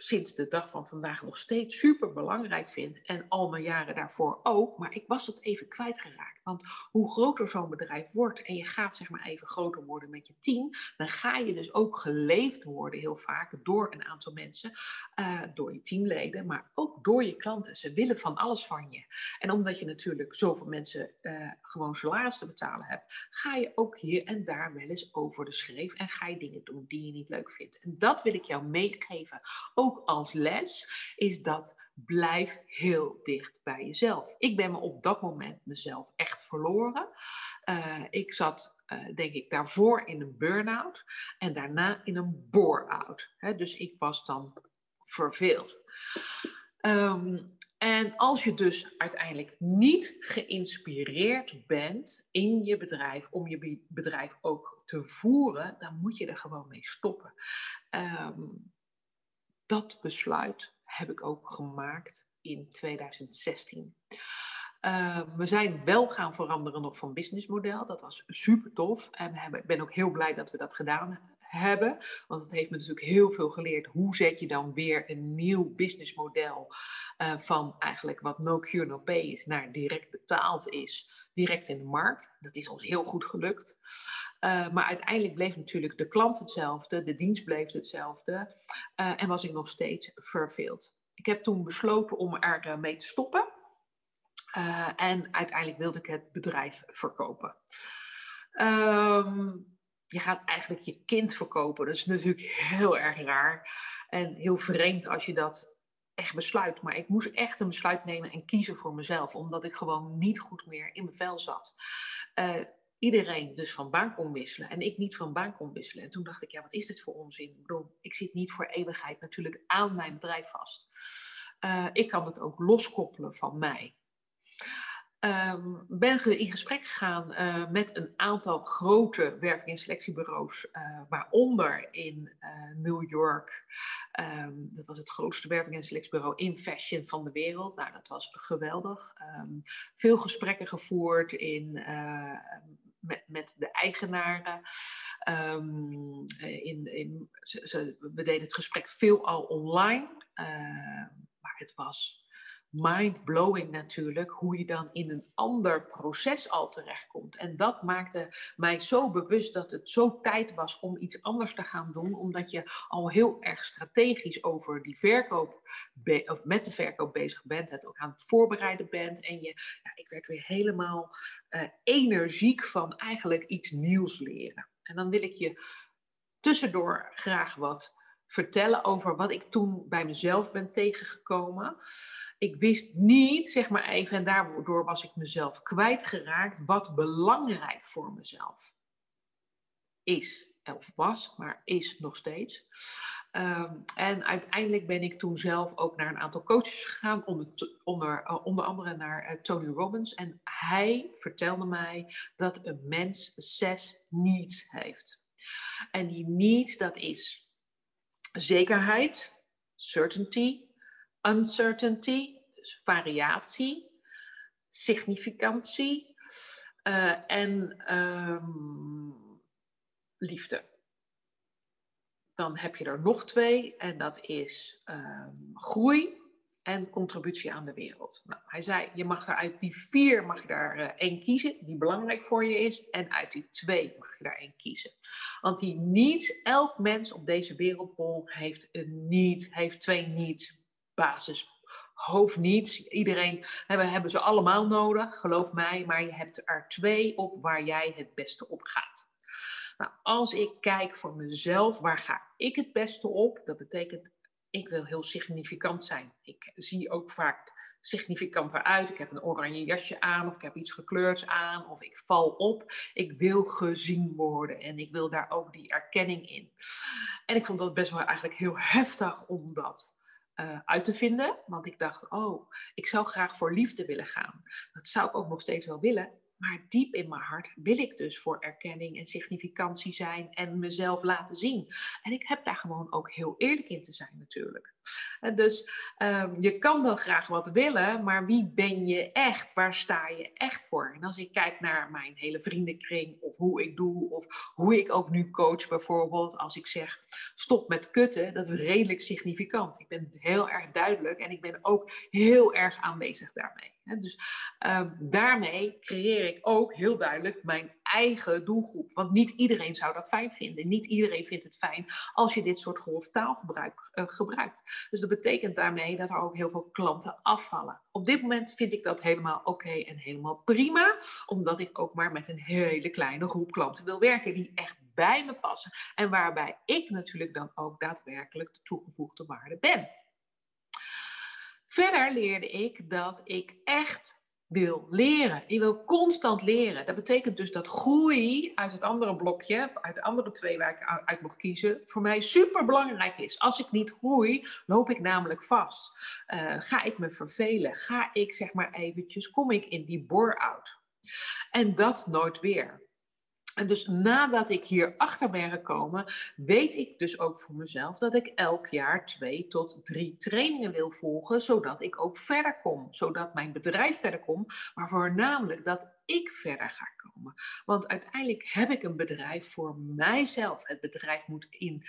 sinds de dag van vandaag nog steeds super belangrijk vind. En al mijn jaren daarvoor ook. Maar ik was het even kwijtgeraakt. Want hoe groter zo'n bedrijf wordt en je gaat zeg maar even groter worden met je team, dan ga je dus ook geleefd worden heel vaak door een aantal mensen, uh, door je teamleden, maar ook door je klanten. Ze willen van alles van je. En omdat je natuurlijk zoveel mensen uh, gewoon salaris te betalen hebt, ga je ook hier en daar wel eens over de schreef en ga je dingen doen die je niet leuk vindt. En dat wil ik jou meegeven. Als les, is dat blijf heel dicht bij jezelf. Ik ben me op dat moment mezelf echt verloren. Uh, ik zat, uh, denk ik, daarvoor in een burn-out en daarna in een bore-out. Dus ik was dan verveeld. Um, en als je dus uiteindelijk niet geïnspireerd bent in je bedrijf, om je bedrijf ook te voeren, dan moet je er gewoon mee stoppen. Um, dat besluit heb ik ook gemaakt in 2016. Uh, we zijn wel gaan veranderen nog van businessmodel. Dat was super tof. En ik ben ook heel blij dat we dat gedaan hebben. Want het heeft me natuurlijk heel veel geleerd. Hoe zet je dan weer een nieuw businessmodel uh, van eigenlijk wat no cure no pay is naar direct betaald is, direct in de markt. Dat is ons heel goed gelukt. Uh, maar uiteindelijk bleef natuurlijk de klant hetzelfde, de dienst bleef hetzelfde uh, en was ik nog steeds verveeld. Ik heb toen besloten om er mee te stoppen. en uiteindelijk wilde ik het bedrijf verkopen. Um, je gaat eigenlijk je kind verkopen. Dat is natuurlijk heel erg raar en heel vreemd als je dat echt besluit. Maar ik moest echt een besluit nemen en kiezen voor mezelf, omdat ik gewoon niet goed meer in mijn vel zat. Uh, iedereen dus van baan kon wisselen en ik niet van baan kon wisselen. En toen dacht ik, ja, wat is dit voor onzin? Ik bedoel, ik zit niet voor eeuwigheid natuurlijk aan mijn bedrijf vast. Uh, ik kan het ook loskoppelen van mij. Um, ben in gesprek gegaan uh, met een aantal grote werving- en selectiebureaus, uh, waaronder in uh, New York. Um, dat was het grootste werving- en selectiebureau in fashion van de wereld. Nou, dat was geweldig. Um, veel gesprekken gevoerd in, met, met de eigenaren. in, in, we deden het gesprek veel al online, maar het was mind-blowing natuurlijk, hoe je dan in een ander proces al terechtkomt. En dat maakte mij zo bewust dat het zo tijd was om iets anders te gaan doen, omdat je al heel erg strategisch over die verkoop, of met de verkoop bezig bent, het ook aan het voorbereiden bent. En je, ja, ik werd weer helemaal uh, energiek van eigenlijk iets nieuws leren. En dan wil ik je tussendoor graag wat vertellen over wat ik toen bij mezelf ben tegengekomen. Ik wist niet, zeg maar even, en daardoor was ik mezelf kwijtgeraakt, wat belangrijk voor mezelf is. Of was, maar is nog steeds. Ehm, en uiteindelijk ben ik toen zelf ook naar een aantal coaches gegaan, onder, onder, eh, onder andere naar uh, Tony Robbins. En hij vertelde mij dat een mens zes needs heeft. En die needs, dat is zekerheid, certainty, uncertainty, dus variatie, significantie uh, en um, liefde. Dan heb je er nog twee en dat is um, groei en contributie aan de wereld. Nou, hij zei, je mag er uit die vier mag je daar uh, één kiezen die belangrijk voor je is. En uit die twee mag je daar één kiezen. Want die needs, elk mens op deze wereldbol heeft een need, heeft twee needs, basis, hoofdniets. Iedereen hebben, hebben ze allemaal nodig, geloof mij. Maar je hebt er twee op waar jij het beste op gaat. Nou, als ik kijk voor mezelf, waar ga ik het beste op? Dat betekent, ik wil heel significant zijn. Ik zie ook vaak significant eruit. Ik heb een oranje jasje aan of ik heb iets gekleurds aan of ik val op. Ik wil gezien worden en ik wil daar ook die erkenning in. En ik vond dat best wel eigenlijk heel heftig om dat uh, uit te vinden. Want ik dacht, oh, ik zou graag voor liefde willen gaan. Dat zou ik ook nog steeds wel willen. Maar diep in mijn hart wil ik dus voor erkenning en significantie zijn en mezelf laten zien. En ik heb daar gewoon ook heel eerlijk in te zijn natuurlijk. Dus um, je kan wel graag wat willen, maar wie ben je echt? Waar sta je echt voor? En als ik kijk naar mijn hele vriendenkring of hoe ik doe of hoe ik ook nu coach bijvoorbeeld. Als ik zeg stop met kutten, dat is redelijk significant. Ik ben heel erg duidelijk en ik ben ook heel erg aanwezig daarmee. Dus um, daarmee creëer ik ook heel duidelijk mijn eigen doelgroep. Want niet iedereen zou dat fijn vinden. Niet iedereen vindt het fijn als je dit soort grof taal uh, gebruikt. Dus dat betekent daarmee dat er ook heel veel klanten afvallen. Op dit moment vind ik dat helemaal oké en helemaal prima. Omdat ik ook maar met een hele kleine groep klanten wil werken die echt bij me passen. En waarbij ik natuurlijk dan ook daadwerkelijk de toegevoegde waarde ben. Verder leerde ik dat ik echt wil leren. Je wil constant leren. Dat betekent dus dat groei uit het andere blokje, uit de andere twee waar ik uit mocht kiezen, voor mij super belangrijk is. Als ik niet groei, loop ik namelijk vast. Uh, ga ik me vervelen? Ga ik zeg maar eventjes, kom ik in die bore-out? En dat nooit weer. En dus nadat ik hier achter ben gekomen, weet ik dus ook voor mezelf dat ik elk jaar twee tot drie trainingen wil volgen, zodat ik ook verder kom. Zodat mijn bedrijf verder komt, maar voornamelijk dat ik verder ga komen. Want uiteindelijk heb ik een bedrijf voor mijzelf. Het bedrijf moet in,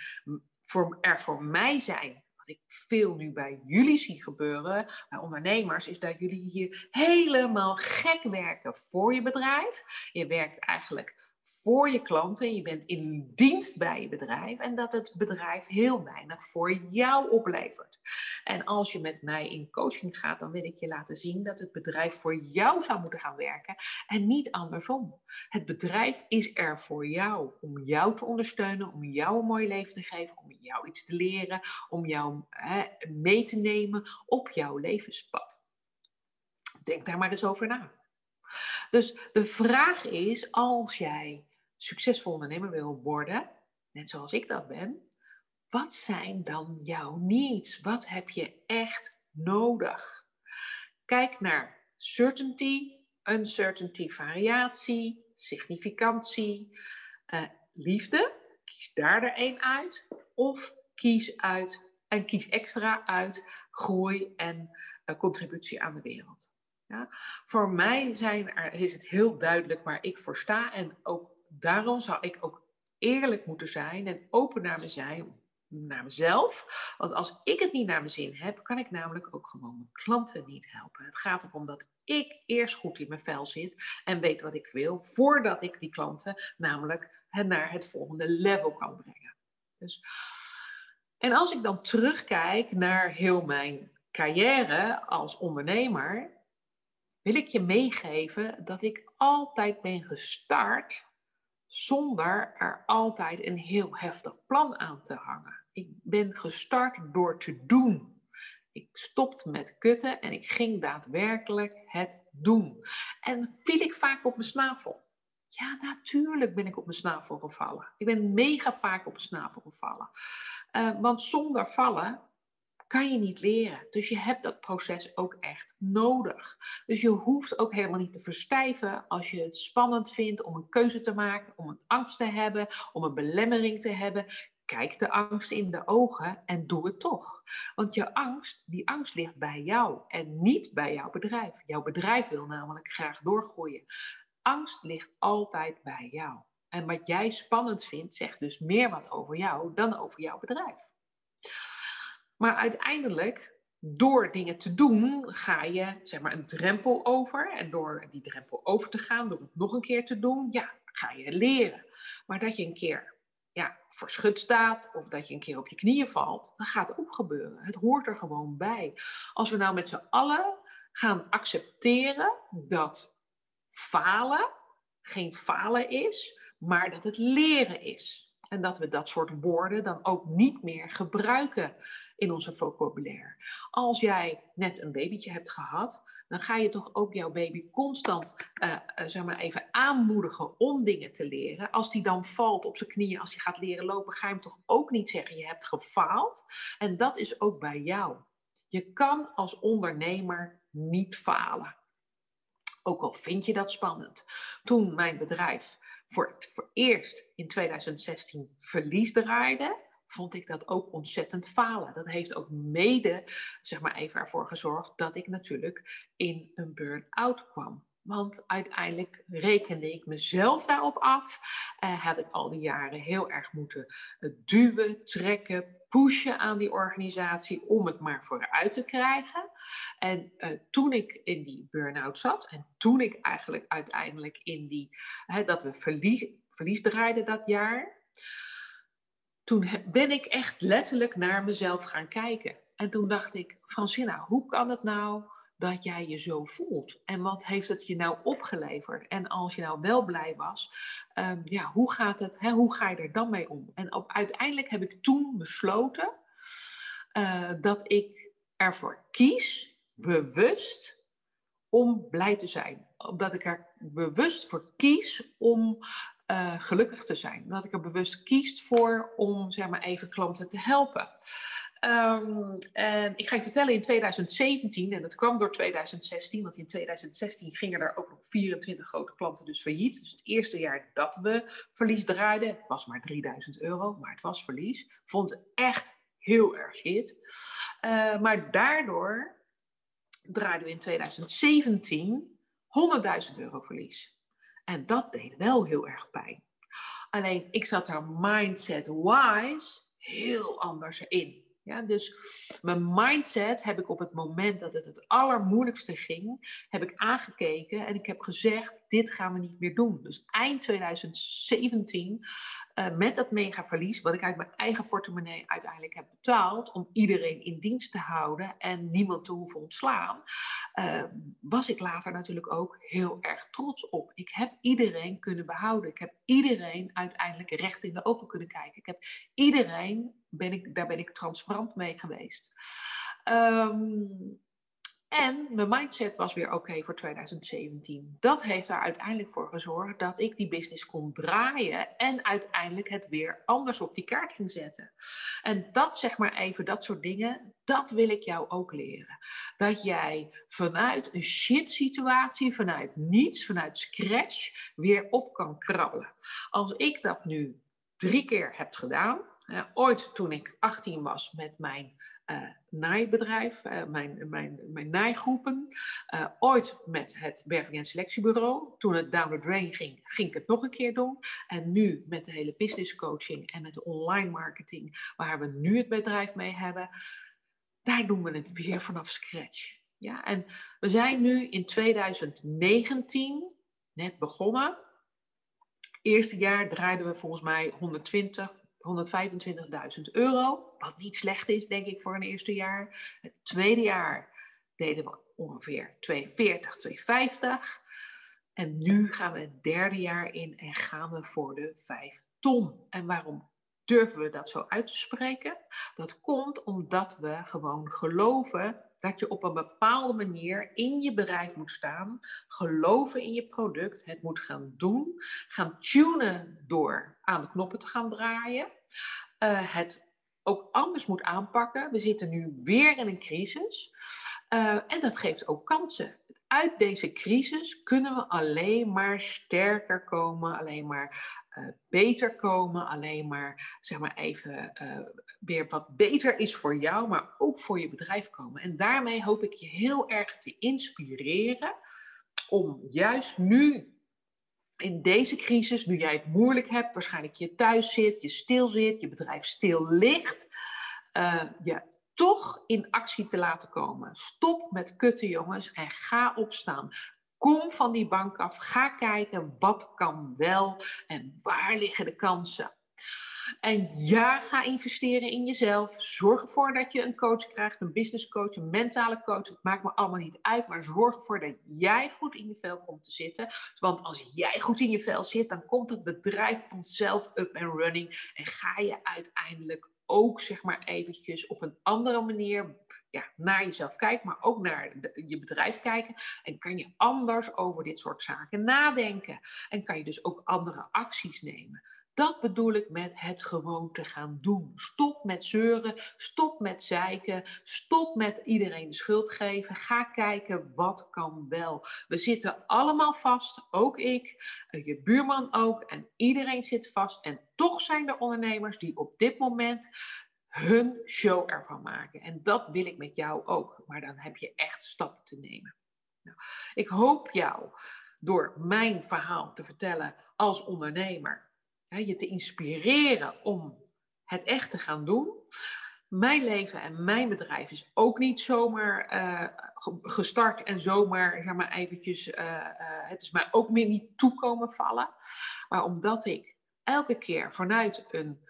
er voor mij zijn wat ik veel nu bij jullie zie gebeuren, bij ondernemers, is dat jullie hier helemaal gek werken voor je bedrijf. Je werkt eigenlijk voor je klanten, je bent in dienst bij je bedrijf en dat het bedrijf heel weinig voor jou oplevert. En als je met mij in coaching gaat, dan wil ik je laten zien dat het bedrijf voor jou zou moeten gaan werken en niet andersom. Het bedrijf is er voor jou, om jou te ondersteunen, om jou een mooi leven te geven, om jou iets te leren, om jou hè, mee te nemen op jouw levenspad. Denk daar maar eens over na. Dus de vraag is, als jij succesvol ondernemer wil worden, net zoals ik dat ben, wat zijn dan jouw needs? Wat heb je echt nodig? Kijk naar certainty, uncertainty, variatie, significantie, uh, liefde. Kies daar er één uit. Of kies uit en kies extra uit groei en uh, contributie aan de wereld. Voor mij zijn is het heel duidelijk waar ik voor sta. En ook daarom zou ik ook eerlijk moeten zijn en open naar, naar mezelf. Want als ik het niet naar mijn zin heb, kan ik namelijk ook gewoon mijn klanten niet helpen. Het gaat erom dat ik eerst goed in mijn vel zit en weet wat ik wil, voordat ik die klanten namelijk naar het volgende level kan brengen. Dus, en als ik dan terugkijk naar heel mijn carrière als ondernemer, wil ik je meegeven dat ik altijd ben gestart zonder er altijd een heel heftig plan aan te hangen. Ik ben gestart door te doen. Ik stopte met kutten en ik ging daadwerkelijk het doen. En viel ik vaak op mijn snavel. Ja, natuurlijk ben ik op mijn snavel gevallen. Ik ben mega vaak op mijn snavel gevallen. Uh, want zonder vallen kan je niet leren. Dus je hebt dat proces ook echt nodig. Dus je hoeft ook helemaal niet te verstijven als je het spannend vindt om een keuze te maken, om een angst te hebben, om een belemmering te hebben. Kijk de angst in de ogen en doe het toch. Want je angst, die angst ligt bij jou en niet bij jouw bedrijf. Jouw bedrijf wil namelijk graag doorgroeien. Angst ligt altijd bij jou. En wat jij spannend vindt, zegt dus meer wat over jou dan over jouw bedrijf. Maar uiteindelijk, door dingen te doen, ga je zeg maar een drempel over. En door die drempel over te gaan, door het nog een keer te doen, ja, ga je leren. Maar dat je een keer ja, verschut staat of dat je een keer op je knieën valt, dat gaat ook gebeuren. Het hoort er gewoon bij. Als we nou met z'n allen gaan accepteren dat falen geen falen is, maar dat het leren is. En dat we dat soort woorden dan ook niet meer gebruiken in onze vocabulaire. Als jij net een babytje hebt gehad, dan ga je toch ook jouw baby constant uh, zeg maar even aanmoedigen om dingen te leren. Als die dan valt op zijn knieën, als hij gaat leren lopen, ga je hem toch ook niet zeggen je hebt gefaald. En dat is ook bij jou. Je kan als ondernemer niet falen. Ook al vind je dat spannend. Toen mijn bedrijf voor het voor eerst in 2016 verlies draaide, vond ik dat ook ontzettend falen. Dat heeft ook mede, zeg maar even ervoor gezorgd dat ik natuurlijk in een burn-out kwam. Want uiteindelijk rekende ik mezelf daarop af. Uh, had ik al die jaren heel erg moeten eh, duwen, trekken, pushen aan die organisatie om het maar vooruit te krijgen. En uh, toen ik in die burn-out zat en toen ik eigenlijk uiteindelijk in die, hè, dat we verlies, verlies draaiden dat jaar, toen ben ik echt letterlijk naar mezelf gaan kijken. En toen dacht ik, Francina, hoe kan het nou dat jij je zo voelt? En wat heeft het je nou opgeleverd? En als je nou wel blij was, um, ja, hoe gaat het? Hè, hoe ga je er dan mee om? En op, uiteindelijk heb ik toen besloten uh, dat ik ervoor kies, bewust, om blij te zijn. Omdat ik er bewust voor kies om uh, gelukkig te zijn. Dat ik er bewust kies voor om zeg maar even klanten te helpen. Um, en ik ga je vertellen, in 2017, en dat kwam door 2016, want in 2016 gingen er ook nog 24 grote klanten dus failliet. Dus het eerste jaar dat we verlies draaiden, het was maar 3000 euro, maar het was verlies. Vond echt heel erg shit. Uh, maar daardoor draaiden we in 2017 100.000 euro verlies. En dat deed wel heel erg pijn. Alleen ik zat daar mindset-wise heel anders in. Ja, dus mijn mindset heb ik op het moment dat het het allermoeilijkste ging, heb ik aangekeken en ik heb gezegd, dit gaan we niet meer doen. Dus eind 2017, uh, met dat mega verlies, wat ik uit mijn eigen portemonnee uiteindelijk heb betaald, om iedereen in dienst te houden en niemand te hoeven ontslaan, uh, was ik later natuurlijk ook heel erg trots op. Ik heb iedereen kunnen behouden. Ik heb iedereen uiteindelijk recht in de ogen kunnen kijken. Ik heb iedereen, ben ik, daar ben ik transparant mee geweest. Um, en mijn mindset was weer oké voor 2017. Dat heeft er uiteindelijk voor gezorgd dat ik die business kon draaien en uiteindelijk het weer anders op die kaart ging zetten. En dat zeg maar even, dat soort dingen, dat wil ik jou ook leren. Dat jij vanuit een shit situatie, vanuit niets, vanuit scratch, weer op kan krabbelen. Als ik dat nu drie keer heb gedaan, ooit toen ik 18 was met mijn naaibedrijf, uh, mijn, mijn, mijn naaigroepen. Uh, ooit met het Berving en Selectiebureau. Toen het down the drain ging, ging ik het nog een keer doen. En nu met de hele business coaching en met de online marketing, waar we nu het bedrijf mee hebben, daar doen we het weer vanaf scratch. Ja, en we zijn nu in 2019 net begonnen. Eerste jaar draaiden we volgens mij 120, 125.000 euro, wat niet slecht is, denk ik, voor een eerste jaar. Het tweede jaar deden we ongeveer 240, 250. En nu gaan we het derde jaar in en gaan we voor de 5 ton. En waarom durven we dat zo uit te spreken? Dat komt omdat we gewoon geloven dat je op een bepaalde manier in je bedrijf moet staan, geloven in je product, het moet gaan doen, gaan tunen door aan de knoppen te gaan draaien, uh, het ook anders moet aanpakken. We zitten nu weer in een crisis uh, en dat geeft ook kansen uit deze crisis kunnen we alleen maar sterker komen, alleen maar uh, beter komen, alleen maar, zeg maar even, uh, weer wat beter is voor jou, maar ook voor je bedrijf komen. En daarmee hoop ik je heel erg te inspireren om juist nu in deze crisis, nu jij het moeilijk hebt, waarschijnlijk je thuis zit, je stil zit, je bedrijf stil ligt, uh, ja, toch in actie te laten komen. Stop met kutten, jongens, en ga opstaan. Kom van die bank af. Ga kijken wat kan wel en waar liggen de kansen. En ja, ga investeren in jezelf. Zorg ervoor dat je een coach krijgt, een business coach, een mentale coach. Het maakt me allemaal niet uit, maar zorg ervoor dat jij goed in je vel komt te zitten. Want als jij goed in je vel zit, dan komt het bedrijf vanzelf up and running en ga je uiteindelijk ook zeg maar eventjes op een andere manier ja, naar jezelf kijken, maar ook naar je bedrijf kijken. En kan je anders over dit soort zaken nadenken. En kan je dus ook andere acties nemen. Dat bedoel ik met het gewoon te gaan doen. Stop met zeuren, stop met zeiken, stop met iedereen de schuld geven. Ga kijken wat kan wel. We zitten allemaal vast, ook ik, je buurman ook en iedereen zit vast. En toch zijn er ondernemers die op dit moment hun show ervan maken. En dat wil ik met jou ook. Maar dan heb je echt stappen te nemen. Nou, ik hoop jou door mijn verhaal te vertellen als ondernemer je te inspireren om het echt te gaan doen. Mijn leven en mijn bedrijf is ook niet zomaar uh, gestart en zomaar, zeg maar eventjes, uh, uh, het is mij ook meer niet toekomen vallen. Maar omdat ik elke keer vanuit een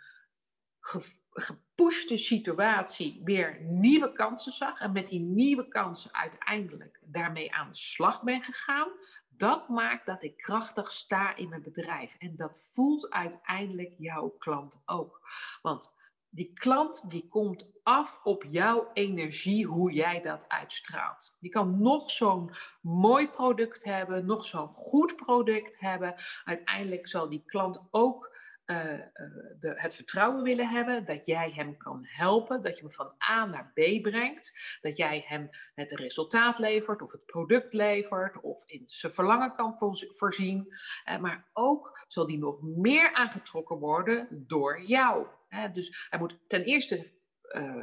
gepushte situatie weer nieuwe kansen zag en met die nieuwe kansen uiteindelijk daarmee aan de slag ben gegaan, dat maakt dat ik krachtig sta in mijn bedrijf. En dat voelt uiteindelijk jouw klant ook. Want die klant die komt af op jouw energie, hoe jij dat uitstraalt. Je kan nog zo'n mooi product hebben, nog zo'n goed product hebben. Uiteindelijk zal die klant ook de, het vertrouwen willen hebben dat jij hem kan helpen, dat je hem van A naar B brengt, dat jij hem het resultaat levert of het product levert of in zijn verlangen kan voorzien. Uh, maar ook zal die nog meer aangetrokken worden door jou. dus hij moet ten eerste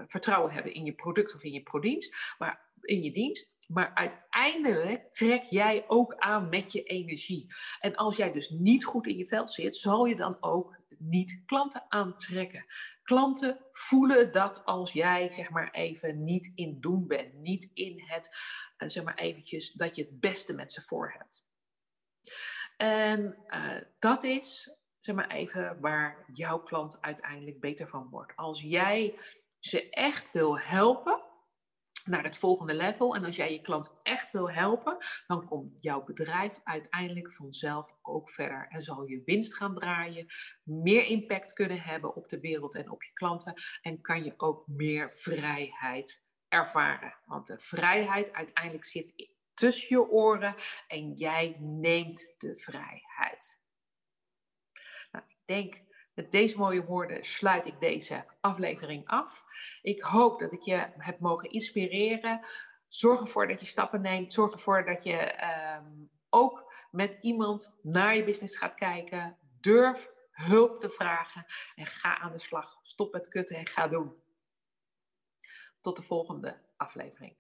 vertrouwen hebben in je product of in je dienst, maar in je dienst. Maar uiteindelijk trek jij ook aan met je energie. En als jij dus niet goed in je veld zit, zal je dan ook niet klanten aantrekken. Klanten voelen dat als jij zeg maar even niet in doen bent, niet in het uh, zeg maar eventjes dat je het beste met ze voor hebt. En uh, dat is zeg maar even waar jouw klant uiteindelijk beter van wordt. Als jij ze echt wil helpen, naar het volgende level. En als jij je klant echt wil helpen, dan komt jouw bedrijf uiteindelijk vanzelf ook verder. En zal je winst gaan draaien, meer impact kunnen hebben op de wereld en op je klanten. En kan je ook meer vrijheid ervaren. Want de vrijheid uiteindelijk zit tussen je oren en jij neemt de vrijheid. Nou, ik denk met deze mooie woorden sluit ik deze aflevering af. Ik hoop dat ik je heb mogen inspireren. Zorg ervoor dat je stappen neemt. Zorg ervoor dat je um, ook met iemand naar je business gaat kijken. Durf hulp te vragen en ga aan de slag. Stop met kutten en ga doen. Tot de volgende aflevering.